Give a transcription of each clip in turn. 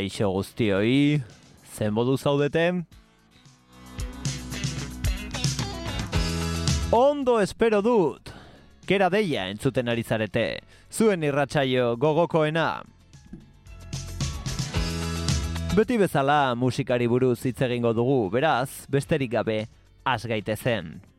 Kaixo guztioi, zen modu zaudete? Ondo espero dut, kera deia entzuten ari zarete, zuen irratsaio gogokoena. Beti bezala musikari buruz hitz egingo dugu, beraz, besterik gabe, has gaitezen. Through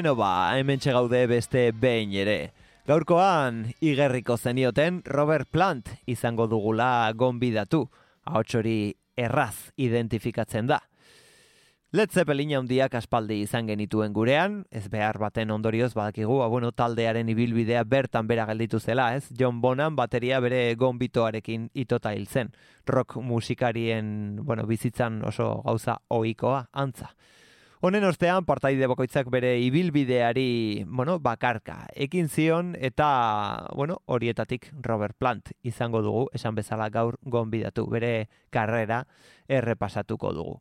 Bueno ba, hemen gaude beste behin ere. Gaurkoan, igerriko zenioten Robert Plant izango dugula gonbidatu. Ahotxori erraz identifikatzen da. Led Zeppelin handiak aspaldi izan genituen gurean, ez behar baten ondorioz badakigu, ba, bueno, taldearen ibilbidea bertan bera gelditu zela, ez? John Bonan bateria bere gonbitoarekin itota hil zen. Rock musikarien, bueno, bizitzan oso gauza ohikoa antza. Honen ostean, partaide bokoitzak bere ibilbideari, bueno, bakarka, ekin zion eta, bueno, horietatik Robert Plant izango dugu, esan bezala gaur gonbidatu, bere karrera errepasatuko dugu.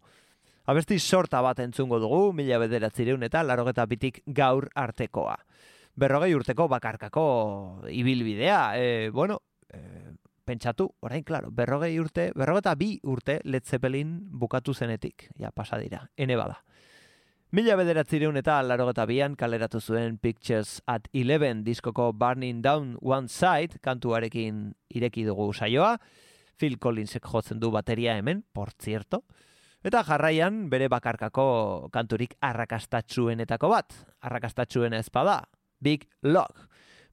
Abesti sorta bat entzungo dugu, mila bederatzireun eta larogeta bitik gaur artekoa. Berrogei urteko bakarkako ibilbidea, e, bueno, e, pentsatu, orain, klaro, berrogei urte, berrogeta bi urte Led Zeppelin bukatu zenetik, ja, pasadira, ene bada. Mila bederatzireun eta larogeta bian kaleratu zuen Pictures at Eleven diskoko Burning Down One Side kantuarekin ireki dugu saioa. Phil Collinsek jotzen du bateria hemen, por zierto. Eta jarraian bere bakarkako kanturik arrakastatxuenetako bat. Arrakastatxuen ezpada, Big Lock.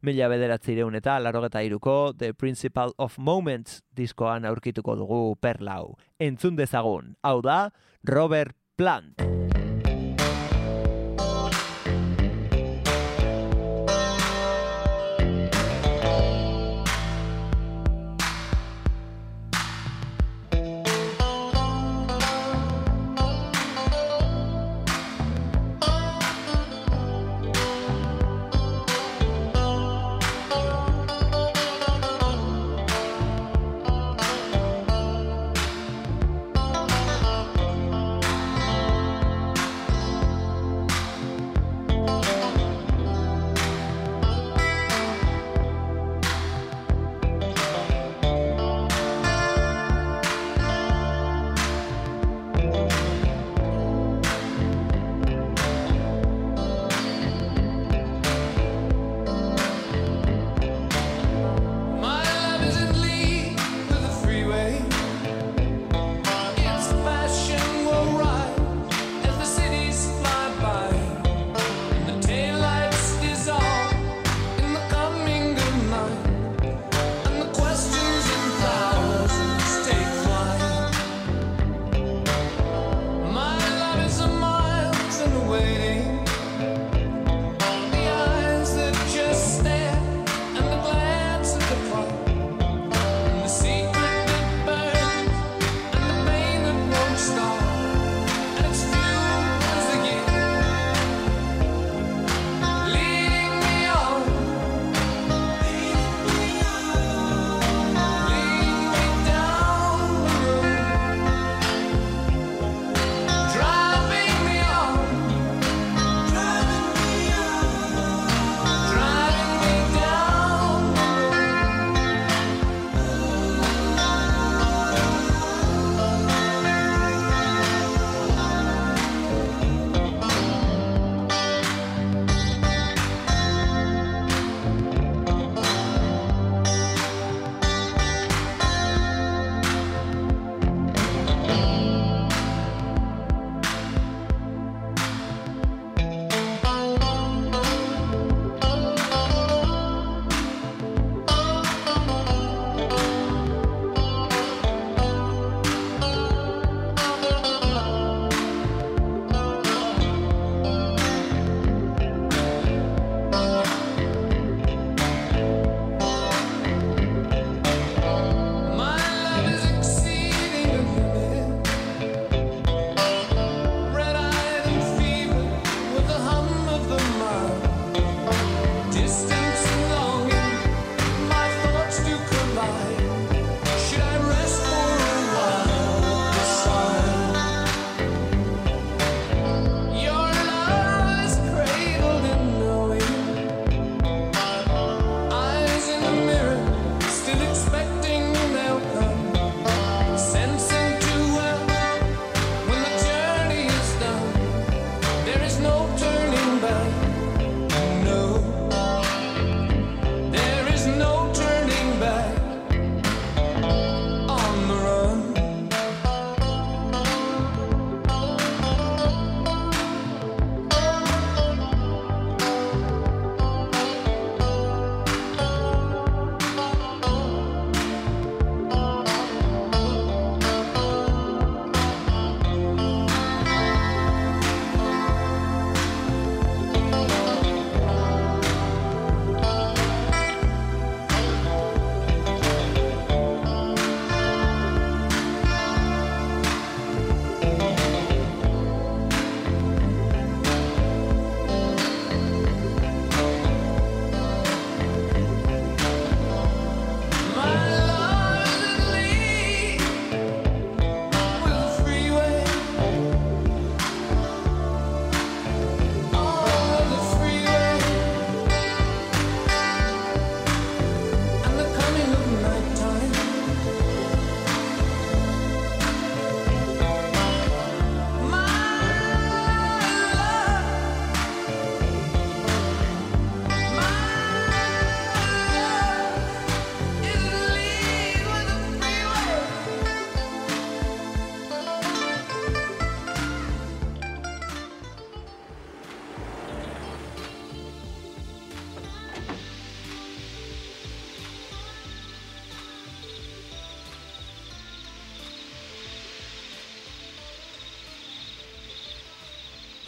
Mila bederatzireun eta larogeta iruko The Principle of Moments diskoan aurkituko dugu perlau. Entzun dezagun, hau da Robert Plant.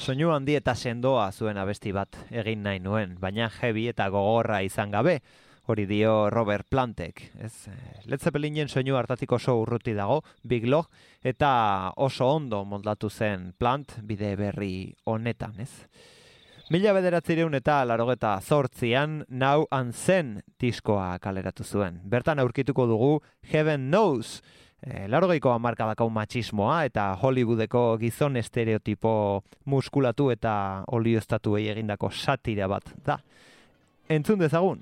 Soinu handi eta sendoa zuen abesti bat egin nahi nuen, baina heavy eta gogorra izan gabe, hori dio Robert Plantek, ez? Led Zeppelinen soinu hartatik oso urruti dago, Big Log, eta oso ondo moldatu zen Plant bide berri honetan, ez? Mila bederatzireun eta larogeta zortzian, Now and Zen diskoa kaleratu zuen. Bertan aurkituko dugu Heaven Knows, e, larogeiko amarkadako matxismoa eta Hollywoodeko gizon estereotipo muskulatu eta olioztatu egindako satira bat da. Entzun dezagun.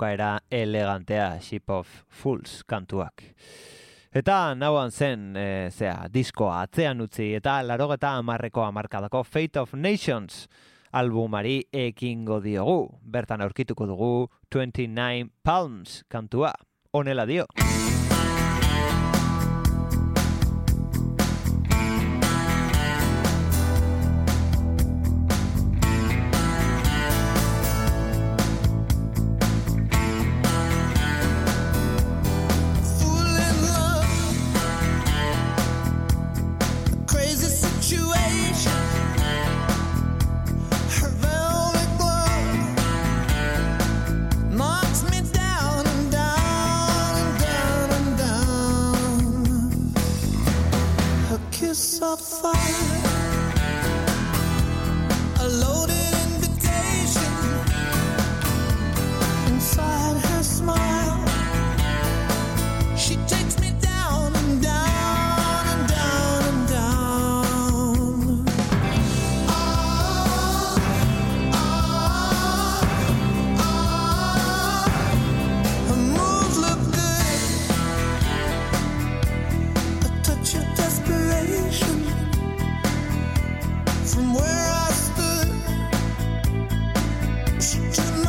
bukaera elegantea Ship of Fools kantuak. Eta nauan zen, e, zea, diskoa atzean utzi eta larogeta amarreko amarkadako Fate of Nations albumari ekingo diogu. Bertan aurkituko dugu 29 Palms kantua. Honela dio. Just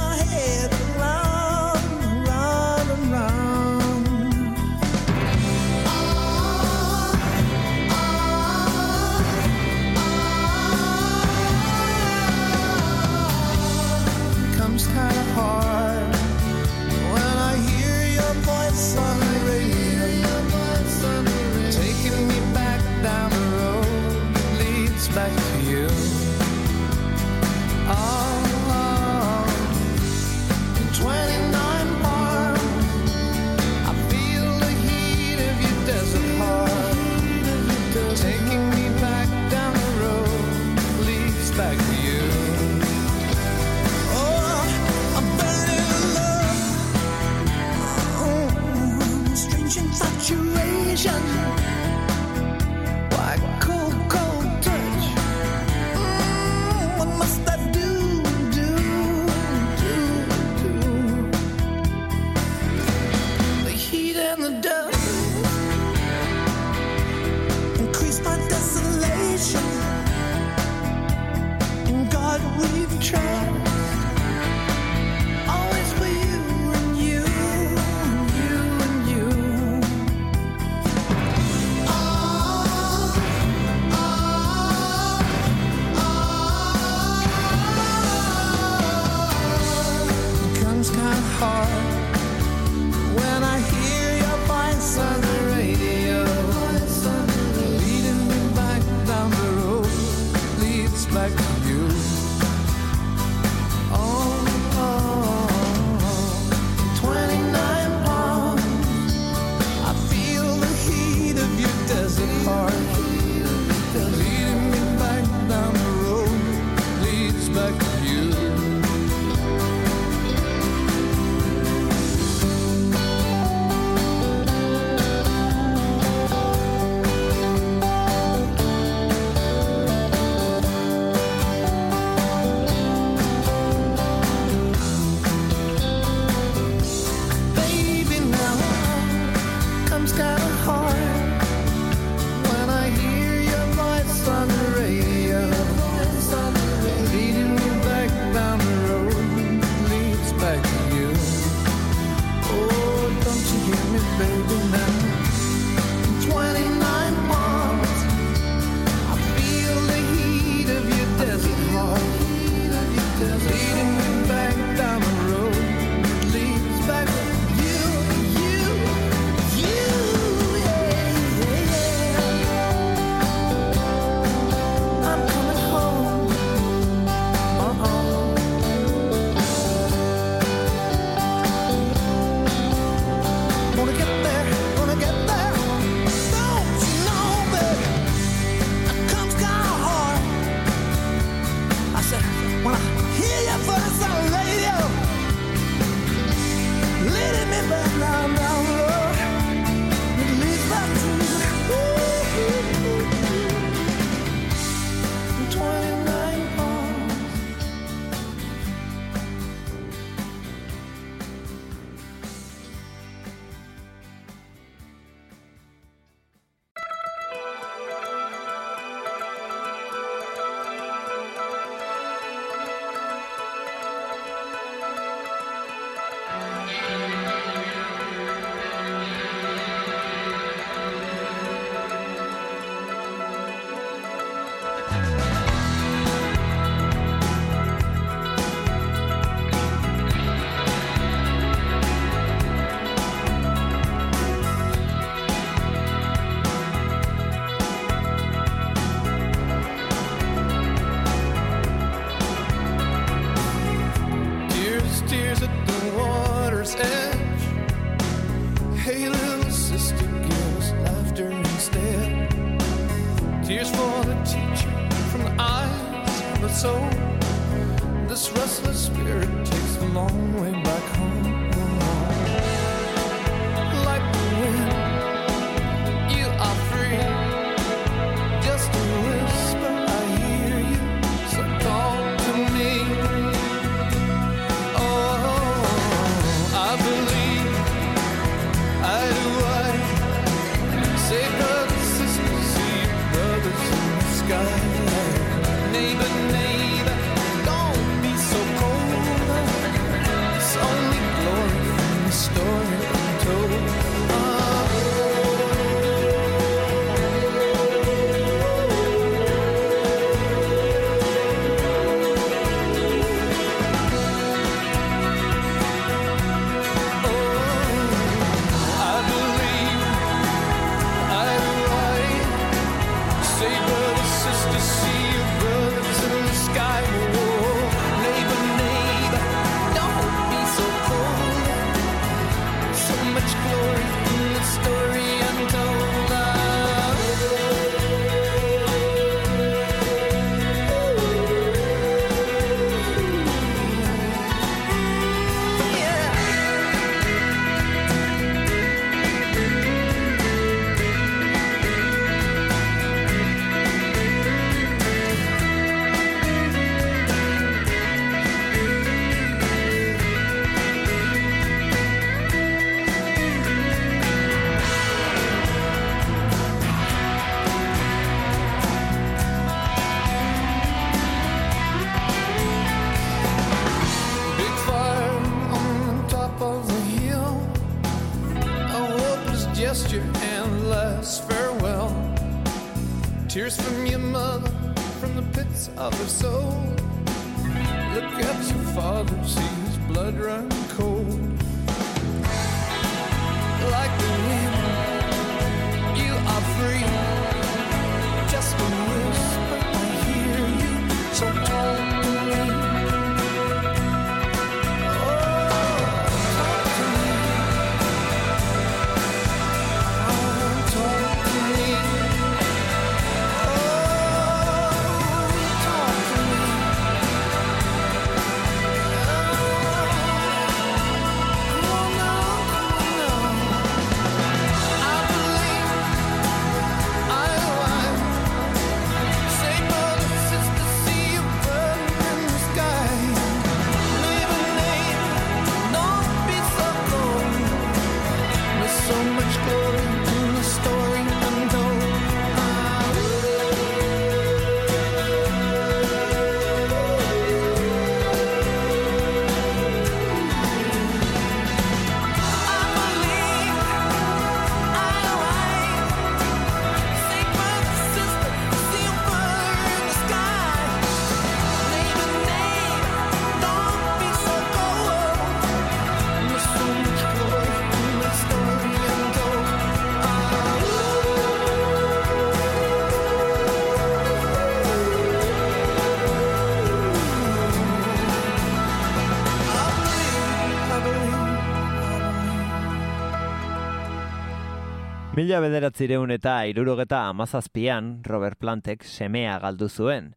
Mila bederatzireun eta irurogeta amazazpian Robert Plantek semea galdu zuen.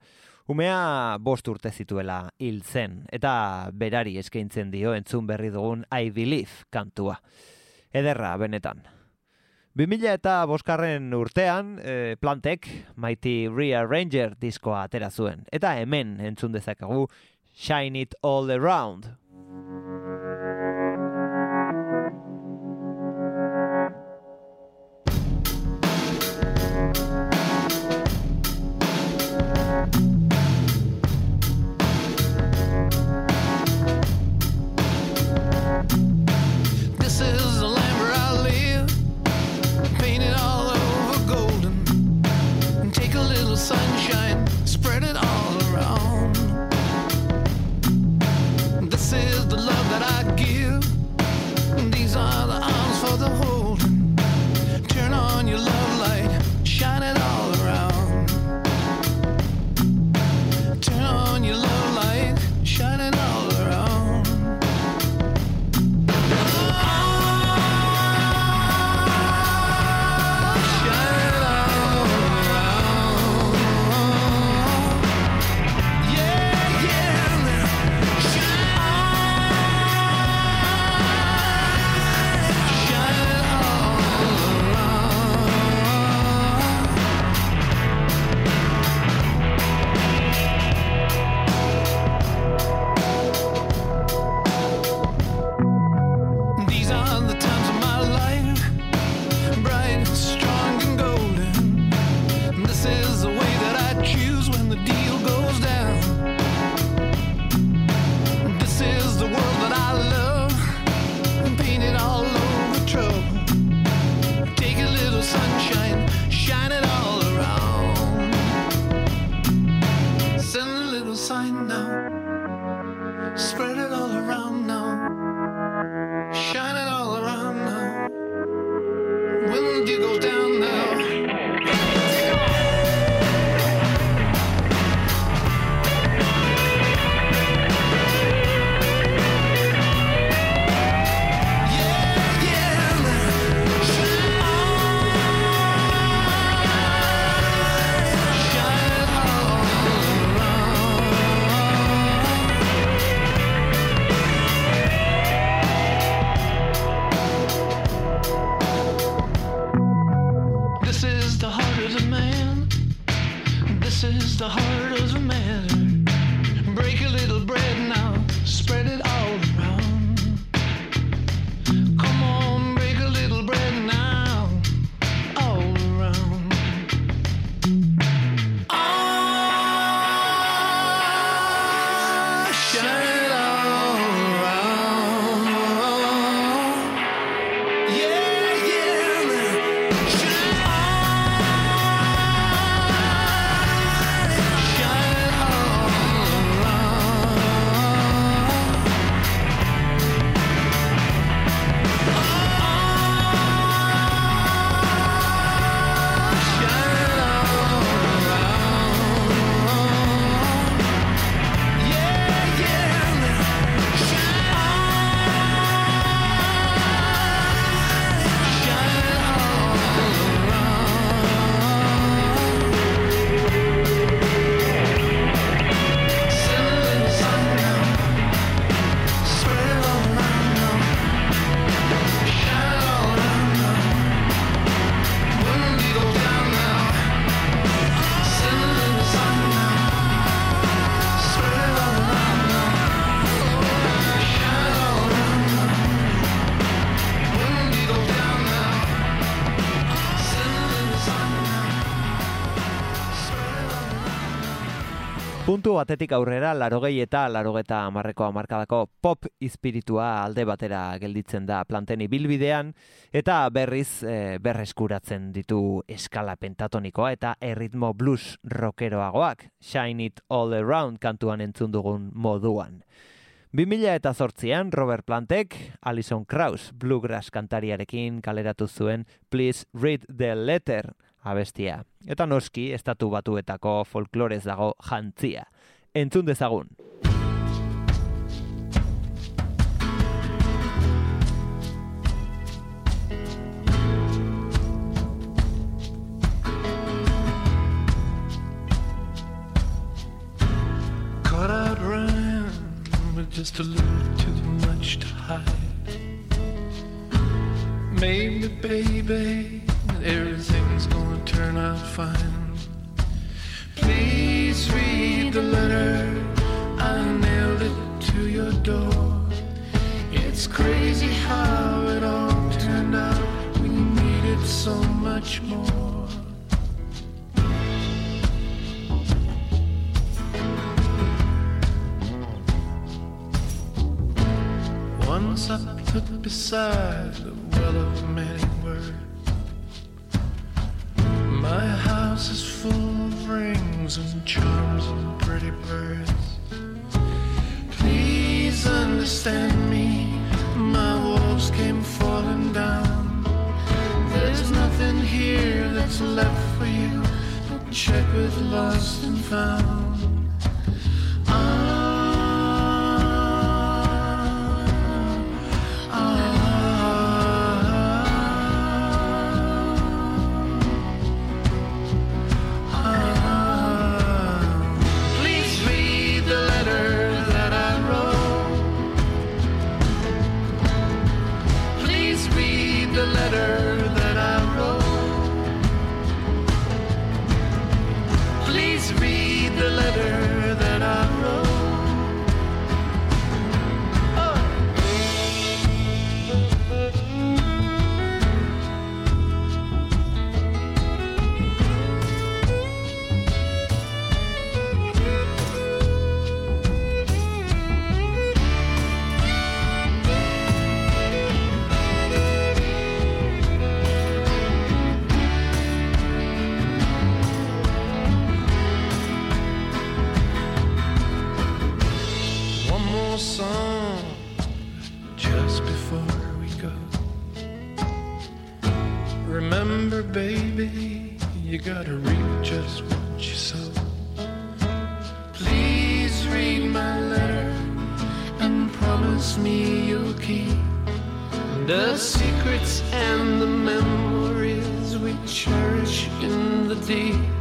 Umea bost urte zituela hil zen, eta berari eskaintzen dio entzun berri dugun I Believe kantua. Ederra, benetan. 2000 eta boskarren urtean, e, plantek Mighty Rearranger diskoa atera zuen, eta hemen entzun dezakegu Shine It All Around. Puntu batetik aurrera, larogei eta larogeta amarreko amarkadako pop espiritua alde batera gelditzen da planten ibilbidean, eta berriz e, berreskuratzen ditu eskala pentatonikoa eta erritmo blues rockeroagoak, Shine It All Around kantuan entzun dugun moduan. 2000 eta zortzian, Robert Plantek, Alison Krauss, bluegrass kantariarekin kaleratu zuen Please Read the Letter abestia. Eta noski, estatu batuetako folklorez dago jantzia. Entzun dezagun. Just a little too much to hide. Maybe, baby, everything's gonna turn out fine. Please read the letter. I nailed it to your door. It's crazy how it all turned out. We needed so much more. Once I put beside the well of many words. My house is full of rings and charms and pretty birds. Please understand me, my walls came falling down. There's nothing here that's left for you. Check with lost and found. Me you'll keep the secrets and the memories we cherish in the deep.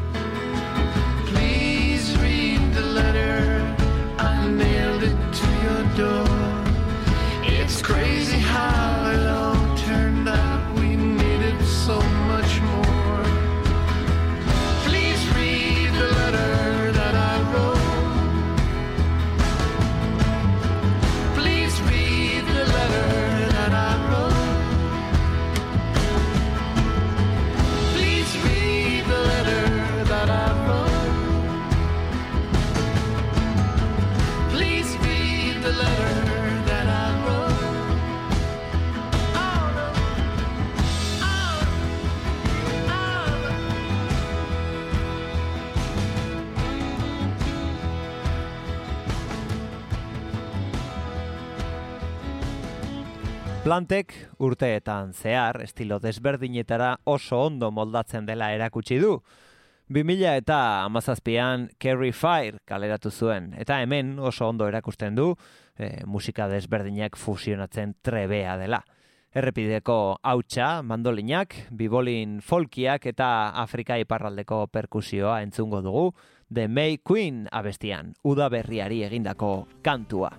Plantek urteetan zehar estilo desberdinetara oso ondo moldatzen dela erakutsi du. 2000 eta amazazpian Carry Fire kaleratu zuen, eta hemen oso ondo erakusten du e, musika desberdinak fusionatzen trebea dela. Errepideko hautsa, mandolinak, bibolin folkiak eta Afrika iparraldeko perkusioa entzungo dugu, The May Queen abestian, udaberriari egindako kantua.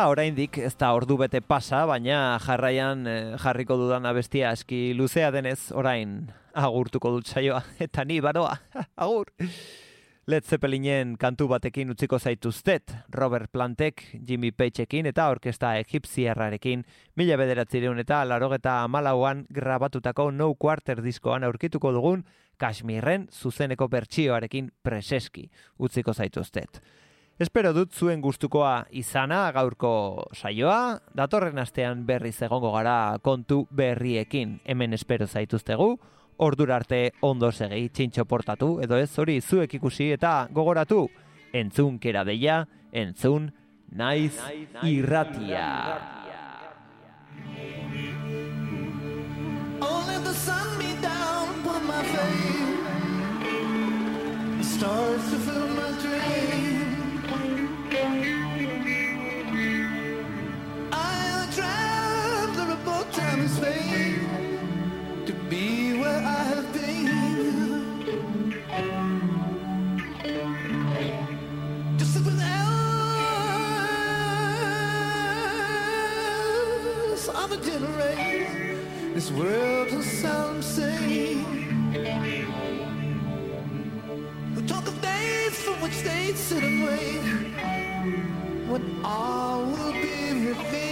Eta oraindik ez da ordu bete pasa, baina jarraian eh, jarriko dudan abestia aski luzea denez orain agurtuko dut saioa. Eta ni baroa, agur! Led Zeppelinen kantu batekin utziko zaituztet, Robert Plantek, Jimmy Pageekin eta orkesta egipziarrarekin mila bederatzireun eta larogeta amalauan grabatutako No Quarter diskoan aurkituko dugun Kashmirren zuzeneko bertsioarekin preseski utziko zaituztet. Espero dut zuen gustukoa izana gaurko saioa, datorren astean berriz egongo gara kontu berriekin. Hemen espero zaituztegu, ordura arte ondo segi txintxo portatu, edo ez hori zuek ikusi eta gogoratu, entzun kera deia, entzun naiz irratia. Only the sun beat down upon my face. The stars to fill This world will seldom see. Who talk of days for which they sit and wait. When all will be revealed.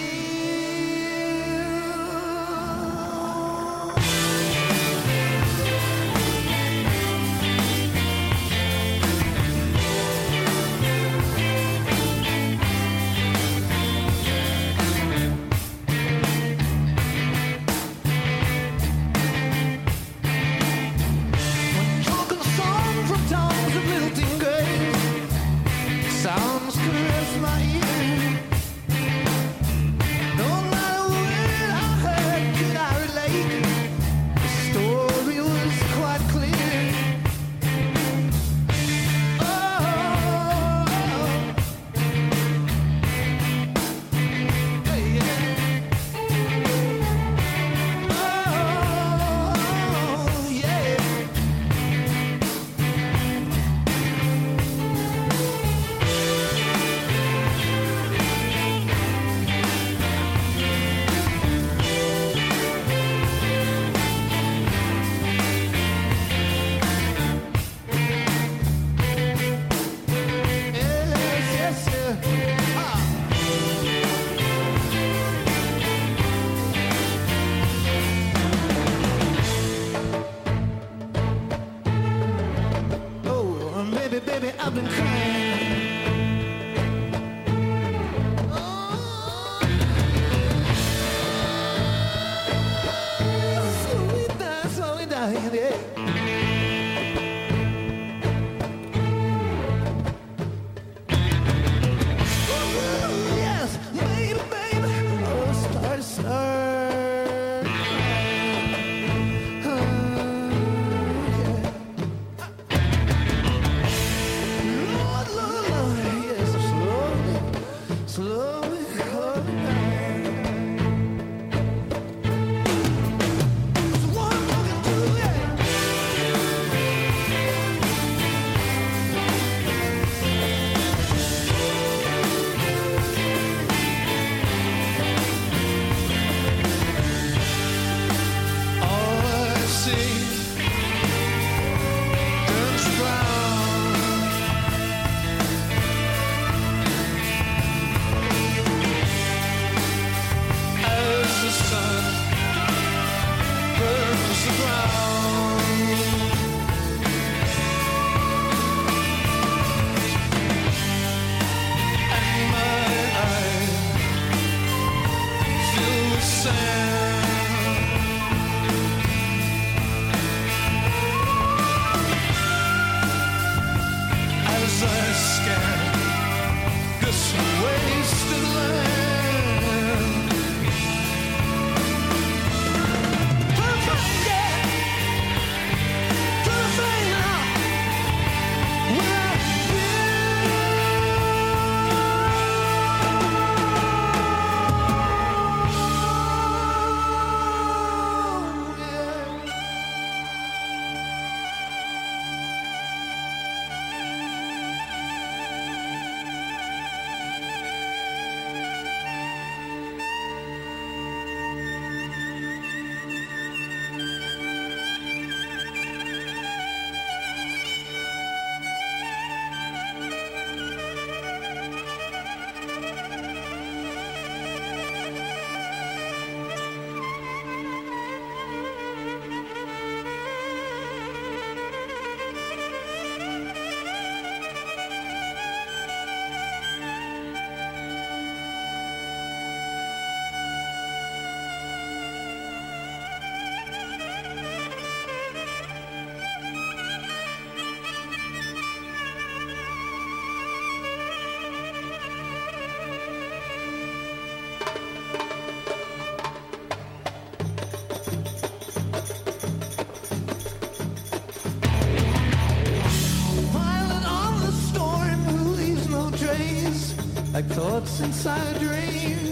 Like thoughts inside a dream.